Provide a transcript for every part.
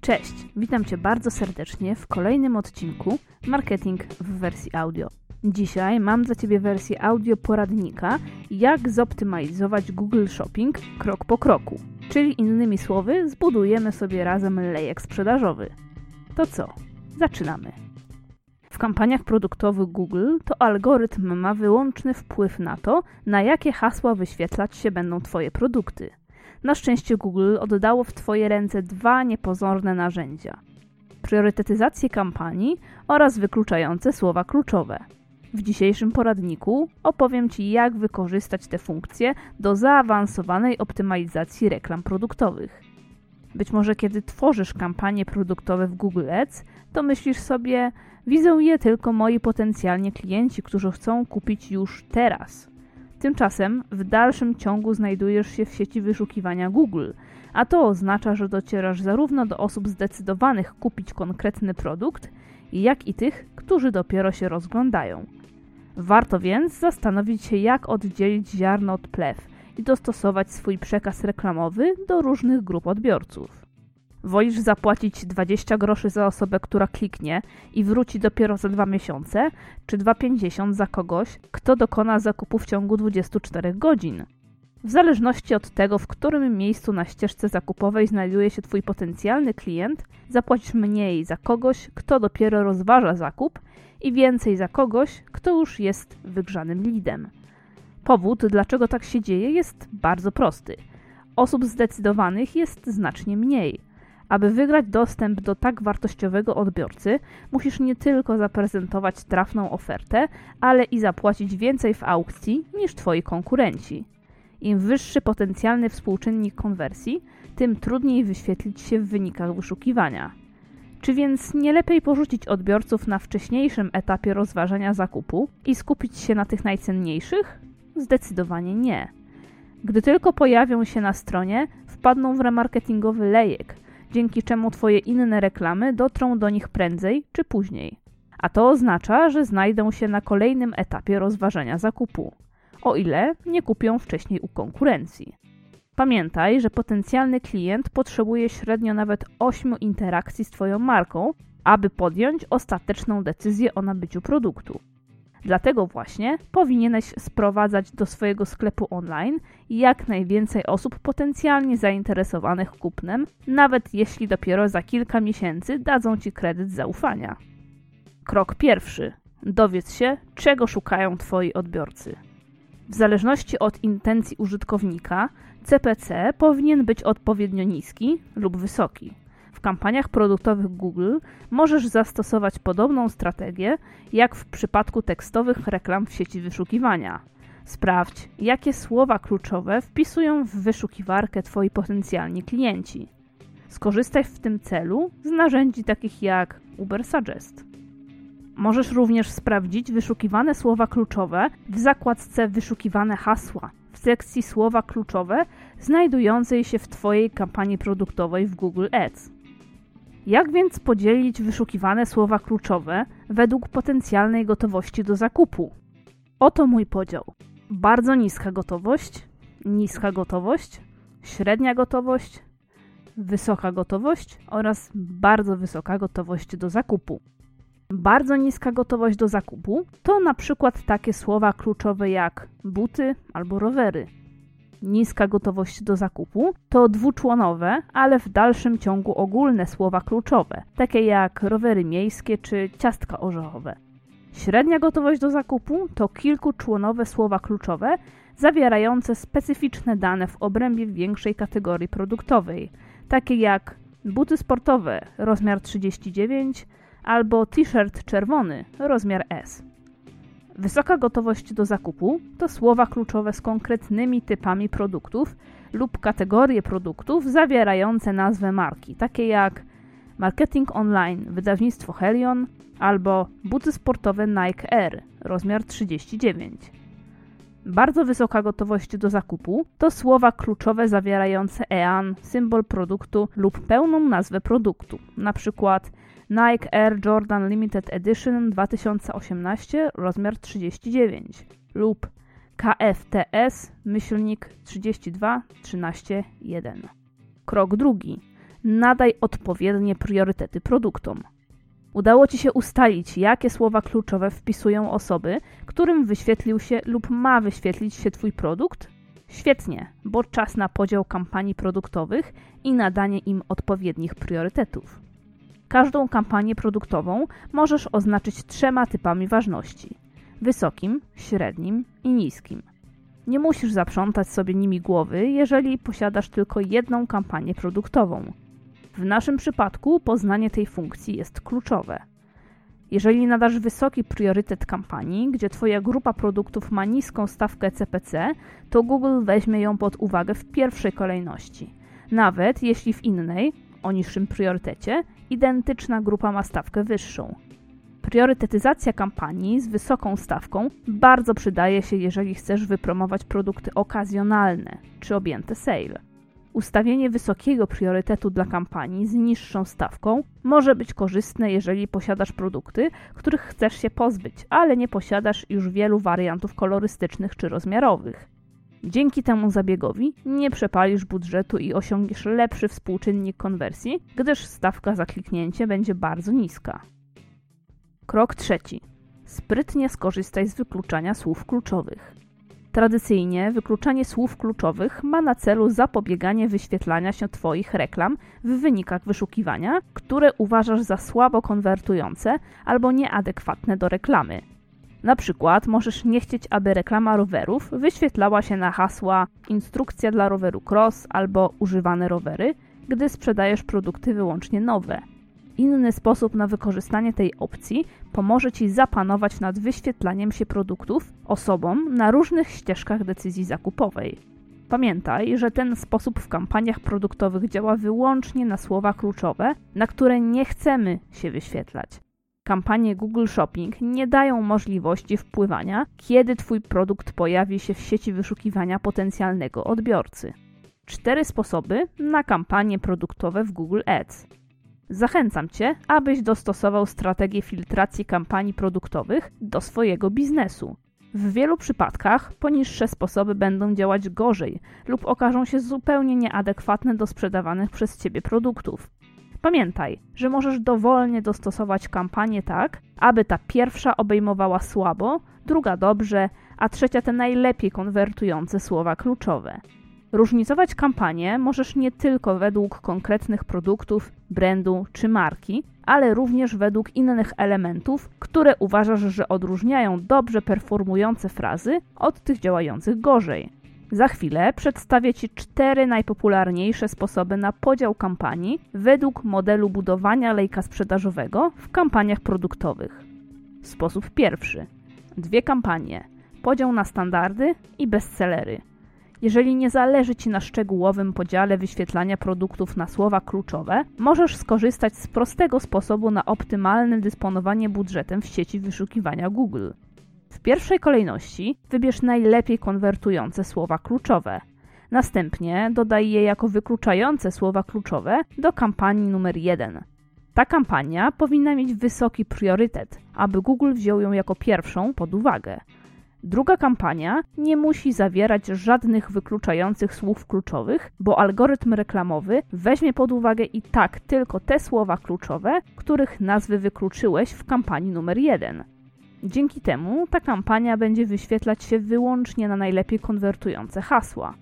Cześć, witam Cię bardzo serdecznie w kolejnym odcinku Marketing w wersji audio. Dzisiaj mam dla Ciebie wersję audio poradnika, jak zoptymalizować Google Shopping krok po kroku. Czyli innymi słowy, zbudujemy sobie razem lejek sprzedażowy. To co? Zaczynamy. W kampaniach produktowych Google to algorytm ma wyłączny wpływ na to, na jakie hasła wyświetlać się będą Twoje produkty. Na szczęście Google oddało w Twoje ręce dwa niepozorne narzędzia: priorytetyzację kampanii oraz wykluczające słowa kluczowe. W dzisiejszym poradniku opowiem Ci, jak wykorzystać te funkcje do zaawansowanej optymalizacji reklam produktowych. Być może kiedy tworzysz kampanie produktowe w Google Ads, to myślisz sobie, widzą je tylko moi potencjalni klienci, którzy chcą kupić już teraz. Tymczasem w dalszym ciągu znajdujesz się w sieci wyszukiwania Google, a to oznacza, że docierasz zarówno do osób zdecydowanych kupić konkretny produkt, jak i tych, którzy dopiero się rozglądają. Warto więc zastanowić się, jak oddzielić ziarno od plew i dostosować swój przekaz reklamowy do różnych grup odbiorców. Wolisz zapłacić 20 groszy za osobę, która kliknie i wróci dopiero za dwa miesiące, czy 2,50 za kogoś, kto dokona zakupu w ciągu 24 godzin? W zależności od tego, w którym miejscu na ścieżce zakupowej znajduje się Twój potencjalny klient, zapłacisz mniej za kogoś, kto dopiero rozważa zakup i więcej za kogoś, kto już jest wygrzanym lidem. Powód, dlaczego tak się dzieje, jest bardzo prosty. Osób zdecydowanych jest znacznie mniej. Aby wygrać dostęp do tak wartościowego odbiorcy, musisz nie tylko zaprezentować trafną ofertę, ale i zapłacić więcej w aukcji niż Twoi konkurenci. Im wyższy potencjalny współczynnik konwersji, tym trudniej wyświetlić się w wynikach wyszukiwania. Czy więc nie lepiej porzucić odbiorców na wcześniejszym etapie rozważania zakupu i skupić się na tych najcenniejszych? Zdecydowanie nie. Gdy tylko pojawią się na stronie, wpadną w remarketingowy lejek, dzięki czemu Twoje inne reklamy dotrą do nich prędzej czy później. A to oznacza, że znajdą się na kolejnym etapie rozważania zakupu, o ile nie kupią wcześniej u konkurencji. Pamiętaj, że potencjalny klient potrzebuje średnio nawet 8 interakcji z Twoją marką, aby podjąć ostateczną decyzję o nabyciu produktu. Dlatego właśnie powinieneś sprowadzać do swojego sklepu online jak najwięcej osób potencjalnie zainteresowanych kupnem, nawet jeśli dopiero za kilka miesięcy dadzą ci kredyt zaufania. Krok pierwszy. Dowiedz się, czego szukają Twoi odbiorcy. W zależności od intencji użytkownika, CPC powinien być odpowiednio niski lub wysoki. W kampaniach produktowych Google możesz zastosować podobną strategię jak w przypadku tekstowych reklam w sieci wyszukiwania. Sprawdź, jakie słowa kluczowe wpisują w wyszukiwarkę Twoi potencjalni klienci. Skorzystaj w tym celu z narzędzi takich jak Uber Suggest. Możesz również sprawdzić wyszukiwane słowa kluczowe w zakładce Wyszukiwane hasła w sekcji Słowa kluczowe znajdującej się w Twojej kampanii produktowej w Google Ads. Jak więc podzielić wyszukiwane słowa kluczowe według potencjalnej gotowości do zakupu? Oto mój podział. Bardzo niska gotowość, niska gotowość, średnia gotowość, wysoka gotowość oraz bardzo wysoka gotowość do zakupu. Bardzo niska gotowość do zakupu to na przykład takie słowa kluczowe jak buty albo rowery. Niska gotowość do zakupu to dwuczłonowe, ale w dalszym ciągu ogólne słowa kluczowe, takie jak rowery miejskie czy ciastka orzechowe. Średnia gotowość do zakupu to kilkuczłonowe słowa kluczowe zawierające specyficzne dane w obrębie większej kategorii produktowej, takie jak buty sportowe rozmiar 39, albo t-shirt czerwony, rozmiar S. Wysoka gotowość do zakupu to słowa kluczowe z konkretnymi typami produktów lub kategorie produktów zawierające nazwę marki, takie jak marketing online, wydawnictwo Helion albo buty sportowe Nike Air, rozmiar 39. Bardzo wysoka gotowość do zakupu to słowa kluczowe zawierające EAN, symbol produktu lub pełną nazwę produktu, na przykład Nike Air Jordan Limited Edition 2018 rozmiar 39 lub KFTS myślnik 32 13 1. Krok drugi. nadaj odpowiednie priorytety produktom. Udało Ci się ustalić, jakie słowa kluczowe wpisują osoby, którym wyświetlił się lub ma wyświetlić się Twój produkt? Świetnie, bo czas na podział kampanii produktowych i nadanie im odpowiednich priorytetów. Każdą kampanię produktową możesz oznaczyć trzema typami ważności: wysokim, średnim i niskim. Nie musisz zaprzątać sobie nimi głowy, jeżeli posiadasz tylko jedną kampanię produktową. W naszym przypadku poznanie tej funkcji jest kluczowe. Jeżeli nadasz wysoki priorytet kampanii, gdzie Twoja grupa produktów ma niską stawkę CPC, to Google weźmie ją pod uwagę w pierwszej kolejności. Nawet jeśli w innej, o niższym priorytecie, identyczna grupa ma stawkę wyższą. Priorytetyzacja kampanii z wysoką stawką bardzo przydaje się, jeżeli chcesz wypromować produkty okazjonalne czy objęte sale. Ustawienie wysokiego priorytetu dla kampanii z niższą stawką może być korzystne, jeżeli posiadasz produkty, których chcesz się pozbyć, ale nie posiadasz już wielu wariantów kolorystycznych czy rozmiarowych. Dzięki temu zabiegowi nie przepalisz budżetu i osiągniesz lepszy współczynnik konwersji, gdyż stawka za kliknięcie będzie bardzo niska. Krok trzeci. Sprytnie skorzystaj z wykluczania słów kluczowych. Tradycyjnie wykluczanie słów kluczowych ma na celu zapobieganie wyświetlania się Twoich reklam w wynikach wyszukiwania, które uważasz za słabo konwertujące albo nieadekwatne do reklamy. Na przykład możesz nie chcieć, aby reklama rowerów wyświetlała się na hasła instrukcja dla roweru cross albo używane rowery, gdy sprzedajesz produkty wyłącznie nowe. Inny sposób na wykorzystanie tej opcji pomoże Ci zapanować nad wyświetlaniem się produktów osobom na różnych ścieżkach decyzji zakupowej. Pamiętaj, że ten sposób w kampaniach produktowych działa wyłącznie na słowa kluczowe, na które nie chcemy się wyświetlać. Kampanie Google Shopping nie dają możliwości wpływania, kiedy Twój produkt pojawi się w sieci wyszukiwania potencjalnego odbiorcy. Cztery sposoby na kampanie produktowe w Google Ads. Zachęcam Cię, abyś dostosował strategię filtracji kampanii produktowych do swojego biznesu. W wielu przypadkach poniższe sposoby będą działać gorzej lub okażą się zupełnie nieadekwatne do sprzedawanych przez Ciebie produktów. Pamiętaj, że możesz dowolnie dostosować kampanię tak, aby ta pierwsza obejmowała słabo, druga dobrze, a trzecia te najlepiej konwertujące słowa kluczowe. Różnicować kampanię możesz nie tylko według konkretnych produktów, brandu czy marki, ale również według innych elementów, które uważasz, że odróżniają dobrze performujące frazy od tych działających gorzej. Za chwilę przedstawię Ci cztery najpopularniejsze sposoby na podział kampanii według modelu budowania lejka sprzedażowego w kampaniach produktowych. Sposób pierwszy. Dwie kampanie. Podział na standardy i bestsellery. Jeżeli nie zależy Ci na szczegółowym podziale wyświetlania produktów na słowa kluczowe, możesz skorzystać z prostego sposobu na optymalne dysponowanie budżetem w sieci wyszukiwania Google. W pierwszej kolejności wybierz najlepiej konwertujące słowa kluczowe. Następnie dodaj je jako wykluczające słowa kluczowe do kampanii numer 1. Ta kampania powinna mieć wysoki priorytet, aby Google wziął ją jako pierwszą pod uwagę. Druga kampania nie musi zawierać żadnych wykluczających słów kluczowych, bo algorytm reklamowy weźmie pod uwagę i tak tylko te słowa kluczowe, których nazwy wykluczyłeś w kampanii numer 1. Dzięki temu ta kampania będzie wyświetlać się wyłącznie na najlepiej konwertujące hasła.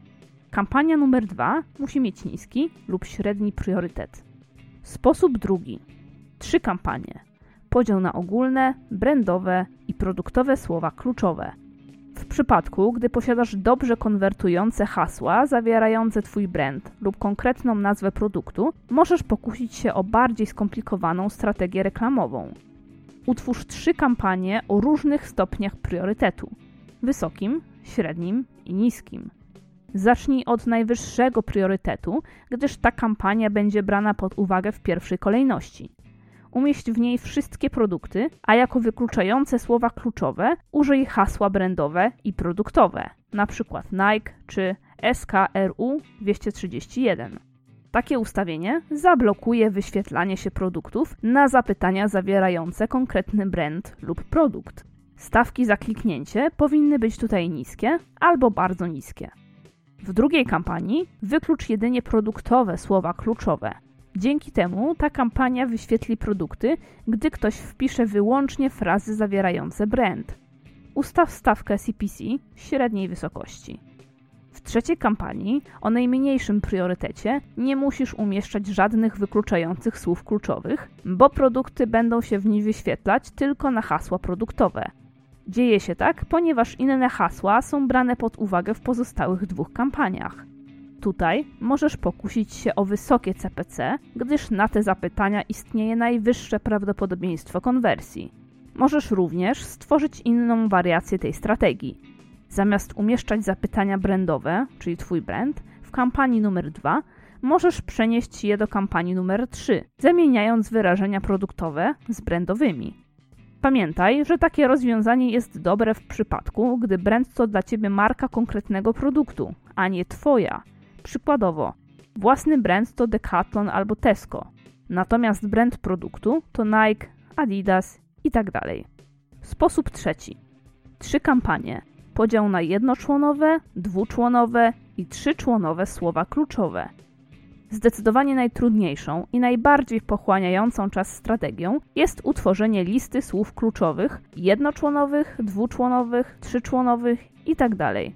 Kampania numer 2 musi mieć niski lub średni priorytet. Sposób drugi. Trzy kampanie. Podział na ogólne, brandowe i produktowe słowa kluczowe. W przypadku, gdy posiadasz dobrze konwertujące hasła zawierające Twój brand lub konkretną nazwę produktu, możesz pokusić się o bardziej skomplikowaną strategię reklamową. Utwórz trzy kampanie o różnych stopniach priorytetu: wysokim, średnim i niskim. Zacznij od najwyższego priorytetu, gdyż ta kampania będzie brana pod uwagę w pierwszej kolejności. Umieść w niej wszystkie produkty, a jako wykluczające słowa kluczowe użyj hasła brandowe i produktowe, np. Nike czy SKRU 231. Takie ustawienie zablokuje wyświetlanie się produktów na zapytania zawierające konkretny brand lub produkt. Stawki za kliknięcie powinny być tutaj niskie albo bardzo niskie. W drugiej kampanii wyklucz jedynie produktowe słowa kluczowe. Dzięki temu ta kampania wyświetli produkty, gdy ktoś wpisze wyłącznie frazy zawierające brand. Ustaw stawkę CPC średniej wysokości. W trzeciej kampanii, o najmniejszym priorytecie, nie musisz umieszczać żadnych wykluczających słów kluczowych, bo produkty będą się w niej wyświetlać tylko na hasła produktowe. Dzieje się tak, ponieważ inne hasła są brane pod uwagę w pozostałych dwóch kampaniach. Tutaj możesz pokusić się o wysokie CPC, gdyż na te zapytania istnieje najwyższe prawdopodobieństwo konwersji. Możesz również stworzyć inną wariację tej strategii. Zamiast umieszczać zapytania brandowe, czyli Twój brand, w kampanii numer 2, możesz przenieść je do kampanii numer 3, zamieniając wyrażenia produktowe z brandowymi. Pamiętaj, że takie rozwiązanie jest dobre w przypadku, gdy brand to dla Ciebie marka konkretnego produktu, a nie Twoja. Przykładowo, własny brand to Decathlon albo Tesco, natomiast brand produktu to Nike, Adidas itd. Tak Sposób trzeci. Trzy kampanie. Podział na jednoczłonowe, dwuczłonowe i trzyczłonowe słowa kluczowe. Zdecydowanie najtrudniejszą i najbardziej pochłaniającą czas strategią jest utworzenie listy słów kluczowych jednoczłonowych, dwuczłonowych, trzyczłonowych itd. Tak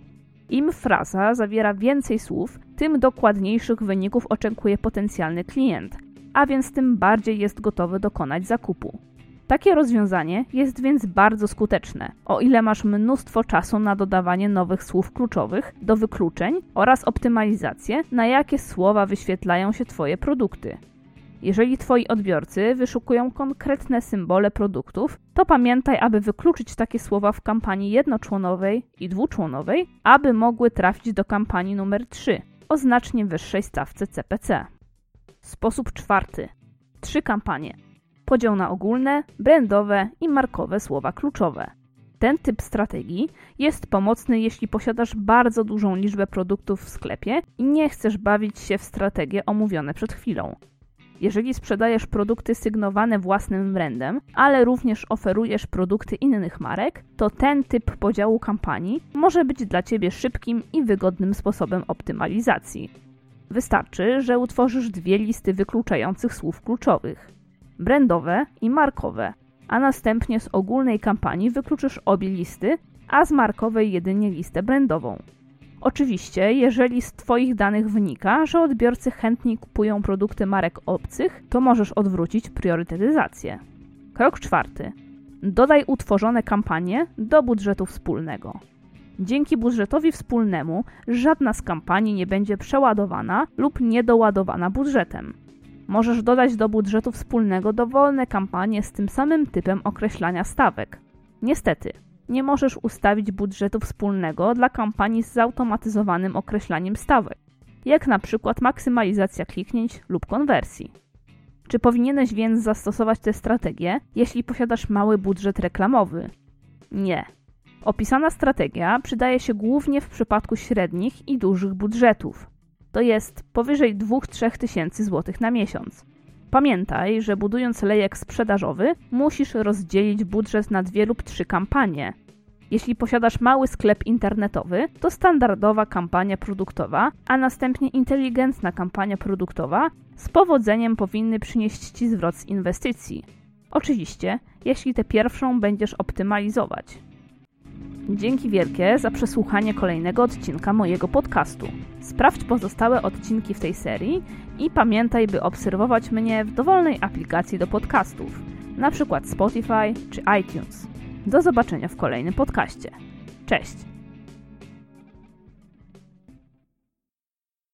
Im fraza zawiera więcej słów, tym dokładniejszych wyników oczekuje potencjalny klient, a więc tym bardziej jest gotowy dokonać zakupu. Takie rozwiązanie jest więc bardzo skuteczne, o ile masz mnóstwo czasu na dodawanie nowych słów kluczowych do wykluczeń oraz optymalizację, na jakie słowa wyświetlają się Twoje produkty. Jeżeli Twoi odbiorcy wyszukują konkretne symbole produktów, to pamiętaj, aby wykluczyć takie słowa w kampanii jednoczłonowej i dwuczłonowej, aby mogły trafić do kampanii numer 3 o znacznie wyższej stawce CPC. Sposób czwarty. Trzy kampanie podział na ogólne, brandowe i markowe słowa kluczowe. Ten typ strategii jest pomocny, jeśli posiadasz bardzo dużą liczbę produktów w sklepie i nie chcesz bawić się w strategie omówione przed chwilą. Jeżeli sprzedajesz produkty sygnowane własnym brandem, ale również oferujesz produkty innych marek, to ten typ podziału kampanii może być dla Ciebie szybkim i wygodnym sposobem optymalizacji. Wystarczy, że utworzysz dwie listy wykluczających słów kluczowych brandowe i markowe, a następnie z ogólnej kampanii wykluczysz obie listy, a z markowej jedynie listę brandową. Oczywiście, jeżeli z Twoich danych wynika, że odbiorcy chętniej kupują produkty marek obcych, to możesz odwrócić priorytetyzację. Krok czwarty. Dodaj utworzone kampanie do budżetu wspólnego. Dzięki budżetowi wspólnemu żadna z kampanii nie będzie przeładowana lub niedoładowana budżetem. Możesz dodać do budżetu wspólnego dowolne kampanie z tym samym typem określania stawek. Niestety, nie możesz ustawić budżetu wspólnego dla kampanii z zautomatyzowanym określaniem stawek, jak na przykład maksymalizacja kliknięć lub konwersji. Czy powinieneś więc zastosować tę strategię, jeśli posiadasz mały budżet reklamowy? Nie. Opisana strategia przydaje się głównie w przypadku średnich i dużych budżetów to jest powyżej 2-3 tysięcy złotych na miesiąc. Pamiętaj, że budując lejek sprzedażowy, musisz rozdzielić budżet na dwie lub trzy kampanie. Jeśli posiadasz mały sklep internetowy, to standardowa kampania produktowa, a następnie inteligentna kampania produktowa z powodzeniem powinny przynieść Ci zwrot z inwestycji. Oczywiście, jeśli tę pierwszą będziesz optymalizować. Dzięki wielkie za przesłuchanie kolejnego odcinka mojego podcastu. Sprawdź pozostałe odcinki w tej serii i pamiętaj, by obserwować mnie w dowolnej aplikacji do podcastów, np. Spotify czy iTunes. Do zobaczenia w kolejnym podcaście. Cześć!